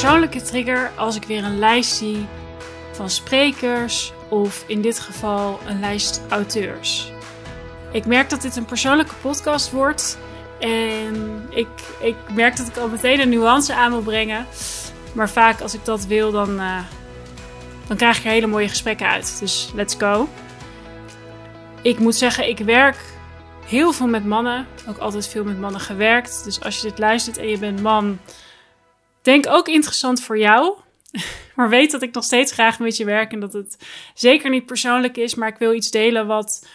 persoonlijke trigger als ik weer een lijst zie van sprekers of in dit geval een lijst auteurs. Ik merk dat dit een persoonlijke podcast wordt en ik, ik merk dat ik al meteen een nuance aan wil brengen. Maar vaak als ik dat wil, dan, uh, dan krijg ik er hele mooie gesprekken uit. Dus let's go. Ik moet zeggen, ik werk heel veel met mannen. Ook altijd veel met mannen gewerkt. Dus als je dit luistert en je bent man, denk ook interessant voor jou. Maar weet dat ik nog steeds graag met je werk en dat het zeker niet persoonlijk is. Maar ik wil iets delen wat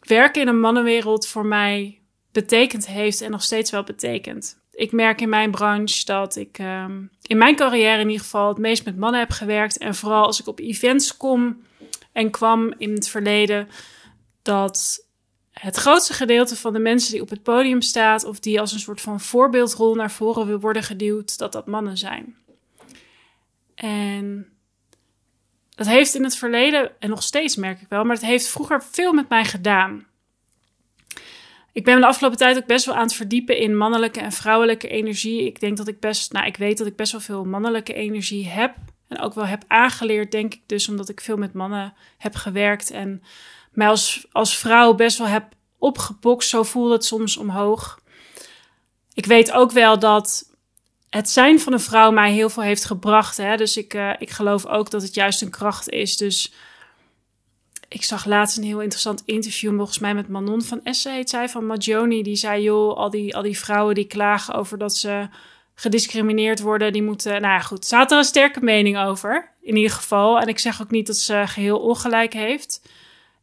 werken in een mannenwereld voor mij betekend heeft en nog steeds wel betekent. Ik merk in mijn branche dat ik um, in mijn carrière in ieder geval het meest met mannen heb gewerkt. En vooral als ik op events kom en kwam in het verleden, dat het grootste gedeelte van de mensen die op het podium staat of die als een soort van voorbeeldrol naar voren wil worden geduwd, dat dat mannen zijn. En dat heeft in het verleden, en nog steeds merk ik wel, maar het heeft vroeger veel met mij gedaan. Ik ben de afgelopen tijd ook best wel aan het verdiepen in mannelijke en vrouwelijke energie. Ik denk dat ik best, nou, ik weet dat ik best wel veel mannelijke energie heb. En ook wel heb aangeleerd, denk ik dus, omdat ik veel met mannen heb gewerkt. En mij als, als vrouw best wel heb opgepokst. Zo voelde het soms omhoog. Ik weet ook wel dat het zijn van een vrouw mij heel veel heeft gebracht. Hè? Dus ik, uh, ik geloof ook dat het juist een kracht is. Dus ik zag laatst een heel interessant interview, volgens mij met Manon van Essen heet zij, van Magioni. Die zei, joh, al die, al die vrouwen die klagen over dat ze gediscrimineerd worden, die moeten... Nou ja, goed, ze had er een sterke mening over, in ieder geval. En ik zeg ook niet dat ze geheel ongelijk heeft.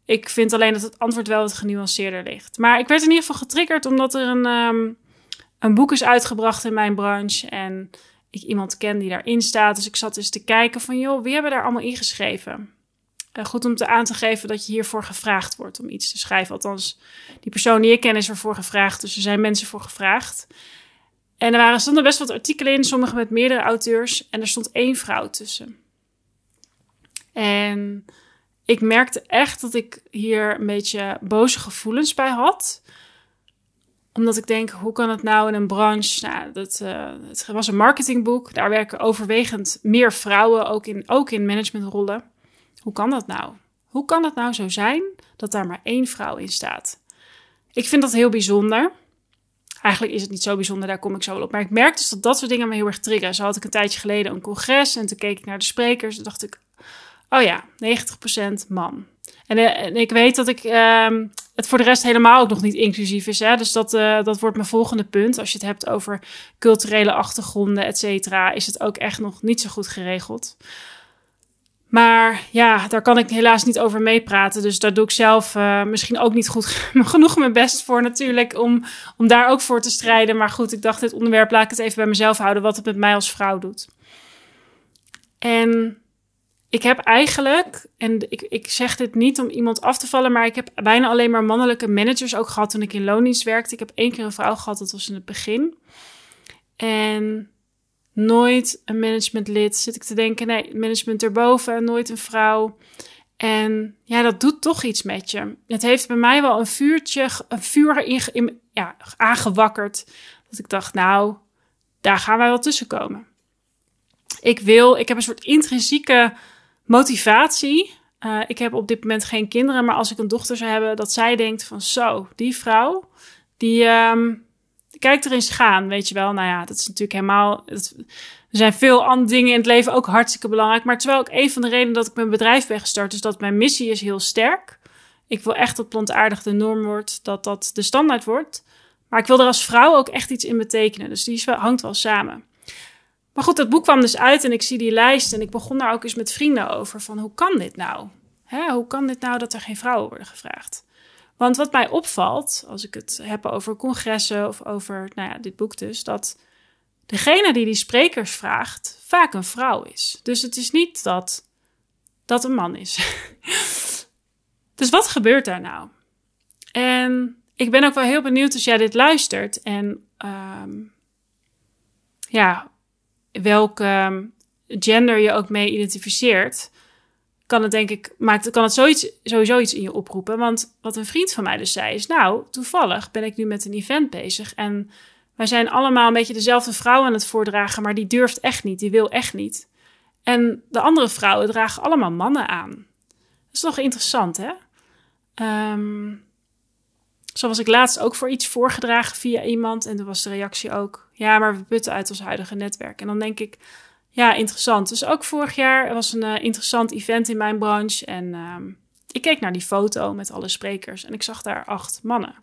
Ik vind alleen dat het antwoord wel wat genuanceerder ligt. Maar ik werd in ieder geval getriggerd omdat er een, um, een boek is uitgebracht in mijn branche. En ik iemand ken die daarin staat. Dus ik zat eens te kijken van, joh, wie hebben daar allemaal ingeschreven? Uh, goed om te aan te geven dat je hiervoor gevraagd wordt om iets te schrijven. Althans, die persoon die ik ken is ervoor gevraagd. Dus er zijn mensen voor gevraagd. En er waren, stonden best wat artikelen in, sommige met meerdere auteurs. En er stond één vrouw tussen. En ik merkte echt dat ik hier een beetje boze gevoelens bij had. Omdat ik denk, hoe kan het nou in een branche... Nou, dat, uh, het was een marketingboek. Daar werken overwegend meer vrouwen, ook in, ook in managementrollen. Hoe kan dat nou? Hoe kan het nou zo zijn dat daar maar één vrouw in staat? Ik vind dat heel bijzonder. Eigenlijk is het niet zo bijzonder, daar kom ik zo wel op. Maar ik merk dus dat dat soort dingen me heel erg triggeren. Zo had ik een tijdje geleden een congres en toen keek ik naar de sprekers. En dacht ik, oh ja, 90% man. En, uh, en, ik weet dat ik uh, het voor de rest helemaal ook nog niet inclusief is. Hè? Dus dat, uh, dat wordt mijn volgende punt. Als je het hebt over culturele achtergronden, et cetera, is het ook echt nog niet zo goed geregeld. Maar ja, daar kan ik helaas niet over meepraten. Dus daar doe ik zelf uh, misschien ook niet goed genoeg mijn best voor natuurlijk. Om, om daar ook voor te strijden. Maar goed, ik dacht dit onderwerp laat ik het even bij mezelf houden. Wat het met mij als vrouw doet. En ik heb eigenlijk, en ik, ik zeg dit niet om iemand af te vallen, maar ik heb bijna alleen maar mannelijke managers ook gehad toen ik in loondienst werkte. Ik heb één keer een vrouw gehad, dat was in het begin. En nooit een managementlid. Zit ik te denken, nee, management erboven, nooit een vrouw. En ja, dat doet toch iets met je. Het heeft bij mij wel een vuurtje, een vuur in, ja, aangewakkerd. Dat ik dacht, nou, daar gaan wij wel tussen komen. Ik wil, ik heb een soort intrinsieke motivatie. Uh, ik heb op dit moment geen kinderen, maar als ik een dochter zou hebben, dat zij denkt van zo, die vrouw, die, um, kijkt er eens gaan, weet je wel. Nou ja, dat is natuurlijk helemaal. Er zijn veel andere dingen in het leven ook hartstikke belangrijk. Maar terwijl ik een van de redenen dat ik mijn bedrijf ben gestart, is dat mijn missie is heel sterk. Ik wil echt dat plantaardig de norm wordt, dat dat de standaard wordt. Maar ik wil er als vrouw ook echt iets in betekenen. Dus die hangt wel samen. Maar goed, dat boek kwam dus uit en ik zie die lijst en ik begon daar ook eens met vrienden over. Van hoe kan dit nou? Hè, hoe kan dit nou dat er geen vrouwen worden gevraagd? Want wat mij opvalt, als ik het heb over congressen of over nou ja, dit boek dus, dat degene die die sprekers vraagt vaak een vrouw is. Dus het is niet dat dat een man is. dus wat gebeurt daar nou? En ik ben ook wel heel benieuwd als jij dit luistert en um, ja, welke gender je ook mee identificeert kan het denk ik, maakt, kan het sowieso iets in je oproepen. Want wat een vriend van mij dus zei is, nou, toevallig ben ik nu met een event bezig en Wij zijn allemaal een beetje dezelfde vrouw aan het voordragen, maar die durft echt niet, die wil echt niet. En de andere vrouwen dragen allemaal mannen aan. Dat is toch interessant, hè? Um, zo was ik laatst ook voor iets voorgedragen via iemand. En toen was de reactie ook: ja, maar we putten uit ons huidige netwerk. En dan denk ik: ja, interessant. Dus ook vorig jaar was een uh, interessant event in mijn branche. En uh, ik keek naar die foto met alle sprekers en ik zag daar acht mannen.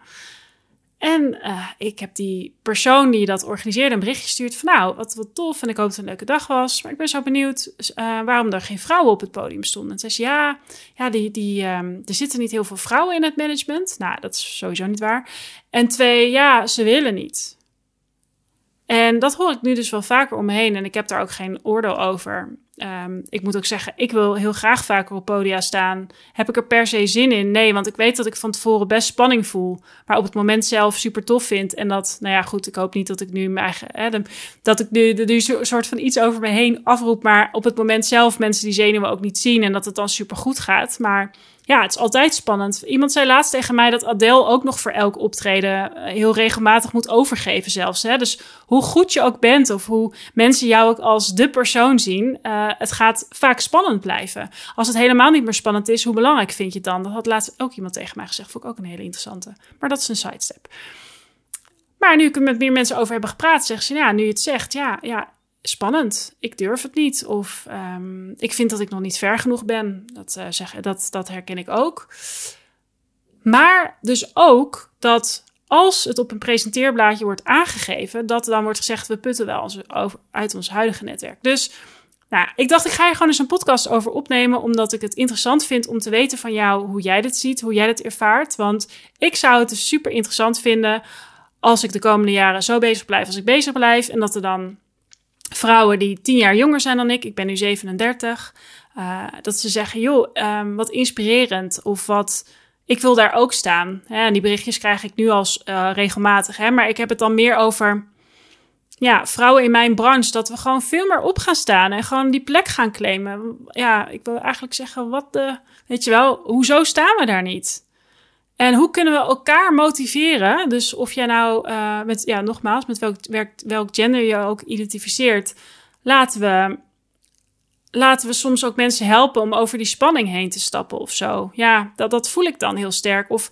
En uh, ik heb die persoon die dat organiseerde een berichtje gestuurd van nou, wat, wat tof en ik hoop dat het een leuke dag was. Maar ik ben zo benieuwd uh, waarom er geen vrouwen op het podium stonden. En zei ze ja, ja die, die, um, er zitten niet heel veel vrouwen in het management. Nou, dat is sowieso niet waar. En twee, ja, ze willen niet. En dat hoor ik nu dus wel vaker om me heen. En ik heb daar ook geen oordeel over. Um, ik moet ook zeggen, ik wil heel graag vaker op podia staan. Heb ik er per se zin in? Nee, want ik weet dat ik van tevoren best spanning voel. Maar op het moment zelf super tof vind. En dat, nou ja, goed, ik hoop niet dat ik nu mijn eigen. Hè, dat ik nu, nu een soort van iets over me heen afroep. Maar op het moment zelf mensen die zenuwen ook niet zien. En dat het dan super goed gaat. Maar ja, het is altijd spannend. Iemand zei laatst tegen mij dat Adele ook nog voor elk optreden eh, heel regelmatig moet overgeven zelfs. Hè? Dus hoe goed je ook bent of hoe mensen jou ook als de persoon zien, uh, het gaat vaak spannend blijven. Als het helemaal niet meer spannend is, hoe belangrijk vind je het dan? Dat had laatst ook iemand tegen mij gezegd. Vond ik ook een hele interessante. Maar dat is een sidestep. Maar nu ik er met meer mensen over hebben gepraat, zeggen ze, ja, nu je het zegt, ja, ja spannend. Ik durf het niet. Of um, ik vind dat ik nog niet ver genoeg ben. Dat, uh, dat, dat herken ik ook. Maar dus ook dat als het op een presenteerblaadje wordt aangegeven, dat dan wordt gezegd: we putten wel uit ons huidige netwerk. Dus nou, ik dacht, ik ga je gewoon eens een podcast over opnemen, omdat ik het interessant vind om te weten van jou hoe jij dit ziet, hoe jij dit ervaart. Want ik zou het dus super interessant vinden als ik de komende jaren zo bezig blijf als ik bezig blijf. En dat er dan vrouwen die tien jaar jonger zijn dan ik, ik ben nu 37, uh, dat ze zeggen, joh, um, wat inspirerend of wat, ik wil daar ook staan. En die berichtjes krijg ik nu als uh, regelmatig, hè, maar ik heb het dan meer over, ja, vrouwen in mijn branche, dat we gewoon veel meer op gaan staan en gewoon die plek gaan claimen. Ja, ik wil eigenlijk zeggen, wat de, weet je wel, hoezo staan we daar niet? En hoe kunnen we elkaar motiveren? Dus of jij nou uh, met, ja, nogmaals, met welk, welk gender je ook identificeert, laten we, laten we soms ook mensen helpen om over die spanning heen te stappen of zo. Ja, dat, dat voel ik dan heel sterk. Of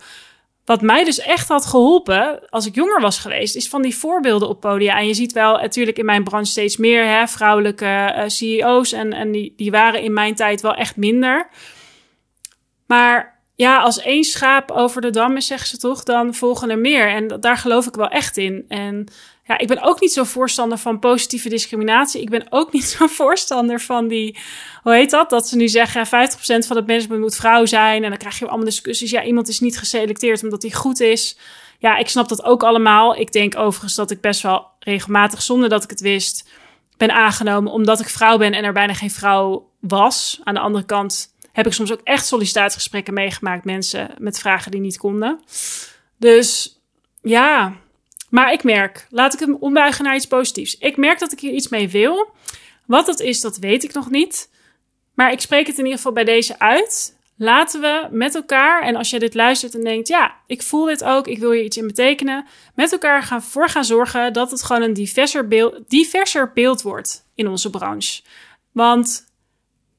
wat mij dus echt had geholpen als ik jonger was geweest, is van die voorbeelden op podia. En je ziet wel natuurlijk in mijn branche steeds meer hè, vrouwelijke uh, CEO's. En, en die, die waren in mijn tijd wel echt minder. Maar ja, als één schaap over de dam is, zeggen ze toch, dan volgen er meer. En daar geloof ik wel echt in. En ja, ik ben ook niet zo voorstander van positieve discriminatie. Ik ben ook niet zo voorstander van die, hoe heet dat? Dat ze nu zeggen 50% van het management moet vrouw zijn. En dan krijg je allemaal discussies. Ja, iemand is niet geselecteerd omdat hij goed is. Ja, ik snap dat ook allemaal. Ik denk overigens dat ik best wel regelmatig, zonder dat ik het wist, ben aangenomen omdat ik vrouw ben en er bijna geen vrouw was. Aan de andere kant heb ik soms ook echt sollicitatiegesprekken meegemaakt. Mensen met vragen die niet konden. Dus ja, maar ik merk, laat ik hem ombuigen naar iets positiefs. Ik merk dat ik hier iets mee wil. Wat dat is, dat weet ik nog niet. Maar ik spreek het in ieder geval bij deze uit. Laten we met elkaar, en als je dit luistert en denkt, ja, ik voel dit ook, ik wil hier iets in betekenen, met elkaar gaan voor gaan zorgen dat het gewoon een diverser beeld, diverser beeld wordt in onze branche. Want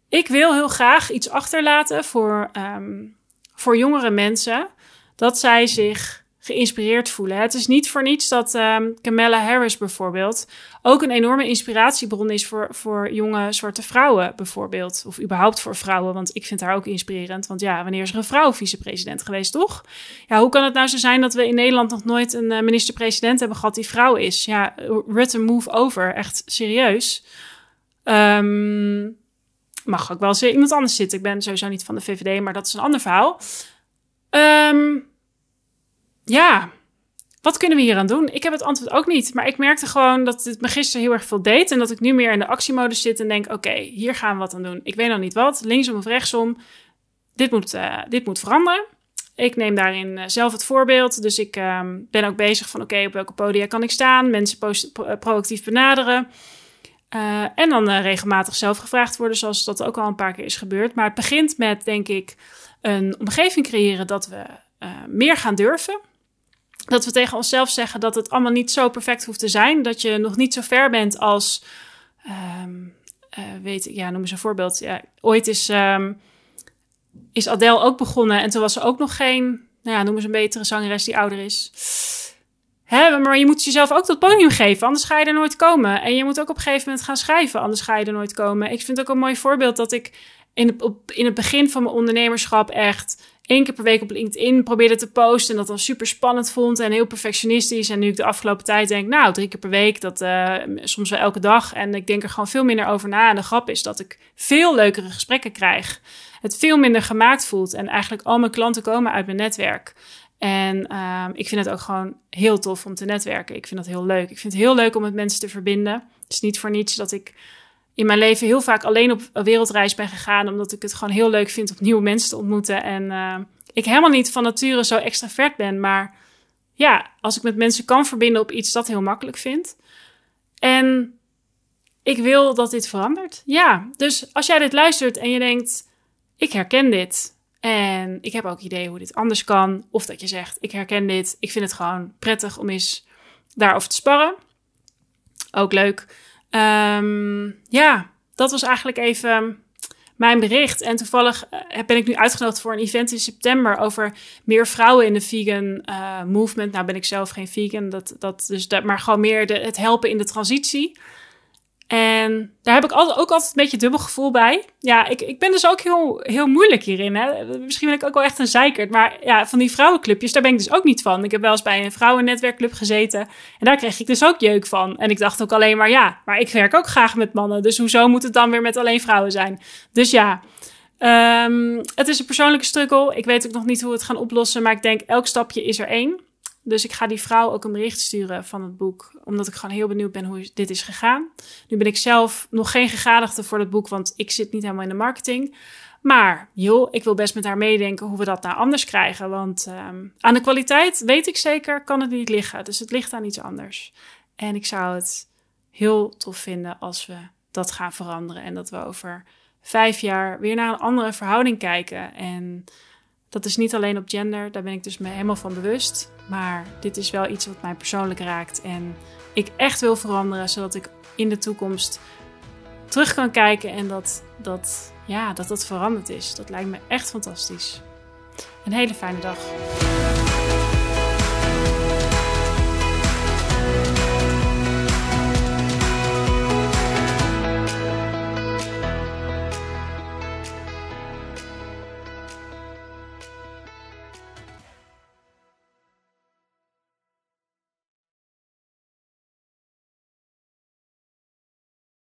ik wil heel graag iets achterlaten voor, um, voor jongere mensen. Dat zij zich geïnspireerd voelen. Het is niet voor niets dat um, Kamala Harris bijvoorbeeld ook een enorme inspiratiebron is voor, voor jonge zwarte vrouwen bijvoorbeeld. Of überhaupt voor vrouwen, want ik vind haar ook inspirerend. Want ja, wanneer is er een vrouw vicepresident geweest, toch? Ja, hoe kan het nou zo zijn dat we in Nederland nog nooit een uh, minister-president hebben gehad die vrouw is? Ja, Rutte move over, echt serieus. Um, mag ook wel eens iemand anders zitten. Ik ben sowieso niet van de VVD, maar dat is een ander verhaal. Um, ja, wat kunnen we hier aan doen? Ik heb het antwoord ook niet. Maar ik merkte gewoon dat het me gisteren heel erg veel deed. En dat ik nu meer in de actiemodus zit en denk: oké, hier gaan we wat aan doen. Ik weet nog niet wat, linksom of rechtsom. Dit moet, uh, dit moet veranderen. Ik neem daarin uh, zelf het voorbeeld. Dus ik um, ben ook bezig van: oké, op welke podia kan ik staan? Mensen proactief benaderen. En dan regelmatig zelf gevraagd worden, zoals dat ook al een paar keer is gebeurd. Maar het begint met, denk ik, een omgeving creëren dat we meer gaan durven. Dat we tegen onszelf zeggen dat het allemaal niet zo perfect hoeft te zijn. Dat je nog niet zo ver bent als. Um, uh, weet ja, noem eens een voorbeeld. Ja, ooit is, um, is Adele ook begonnen en toen was er ook nog geen, nou ja, noem eens een betere zangeres die ouder is. Hè, maar je moet jezelf ook dat podium geven, anders ga je er nooit komen. En je moet ook op een gegeven moment gaan schrijven, anders ga je er nooit komen. Ik vind het ook een mooi voorbeeld dat ik in op, in het begin van mijn ondernemerschap echt één keer per week op LinkedIn probeerde te posten. En dat dan super spannend vond en heel perfectionistisch. En nu ik de afgelopen tijd denk, nou, drie keer per week, dat uh, soms wel elke dag. En ik denk er gewoon veel minder over na. En de grap is dat ik veel leukere gesprekken krijg. Het veel minder gemaakt voelt. En eigenlijk al mijn klanten komen uit mijn netwerk. En uh, ik vind het ook gewoon heel tof om te netwerken. Ik vind dat heel leuk. Ik vind het heel leuk om met mensen te verbinden. Het is niet voor niets dat ik in mijn leven heel vaak alleen op wereldreis ben gegaan. Omdat ik het gewoon heel leuk vind om nieuwe mensen te ontmoeten. En uh, ik helemaal niet van nature zo extravert ben. Maar ja, als ik met mensen kan verbinden op iets, dat heel makkelijk vind. En ik wil dat dit verandert. Ja, dus als jij dit luistert en je denkt, ik herken dit. En ik heb ook idee hoe dit anders kan. Of dat je zegt, ik herken dit. Ik vind het gewoon prettig om eens daarover te sparren. Ook leuk. Um, ja, dat was eigenlijk even mijn bericht. En toevallig eh, ben ik nu uitgenodigd voor een event in september over meer vrouwen in de vegan uh, movement. Nou ben ik zelf geen vegan, dat, dat, dus dat, maar gewoon meer de, het helpen in de transitie. En daar heb ik altijd, ook altijd een beetje dubbel gevoel bij. Ja, ik, ik ben dus ook heel, heel moeilijk hierin. Hè? Misschien ben ik ook wel echt een zeikert. Maar ja, van die vrouwenclubjes, daar ben ik dus ook niet van. Ik heb wel eens bij een vrouwennetwerkclub gezeten. En daar kreeg ik dus ook jeuk van. En ik dacht ook alleen maar, ja, maar ik werk ook graag met mannen. Dus hoezo moet het dan weer met alleen vrouwen zijn? Dus ja, um, het is een persoonlijke struggle. Ik weet ook nog niet hoe we het gaan oplossen. Maar ik denk, elk stapje is er één. Dus ik ga die vrouw ook een bericht sturen van het boek, omdat ik gewoon heel benieuwd ben hoe dit is gegaan. Nu ben ik zelf nog geen gegadigde voor het boek, want ik zit niet helemaal in de marketing. Maar joh, ik wil best met haar meedenken hoe we dat nou anders krijgen. Want um, aan de kwaliteit, weet ik zeker, kan het niet liggen. Dus het ligt aan iets anders. En ik zou het heel tof vinden als we dat gaan veranderen. En dat we over vijf jaar weer naar een andere verhouding kijken. En dat is niet alleen op gender, daar ben ik dus me helemaal van bewust. Maar dit is wel iets wat mij persoonlijk raakt en ik echt wil veranderen, zodat ik in de toekomst terug kan kijken en dat dat, ja, dat dat veranderd is. Dat lijkt me echt fantastisch. Een hele fijne dag.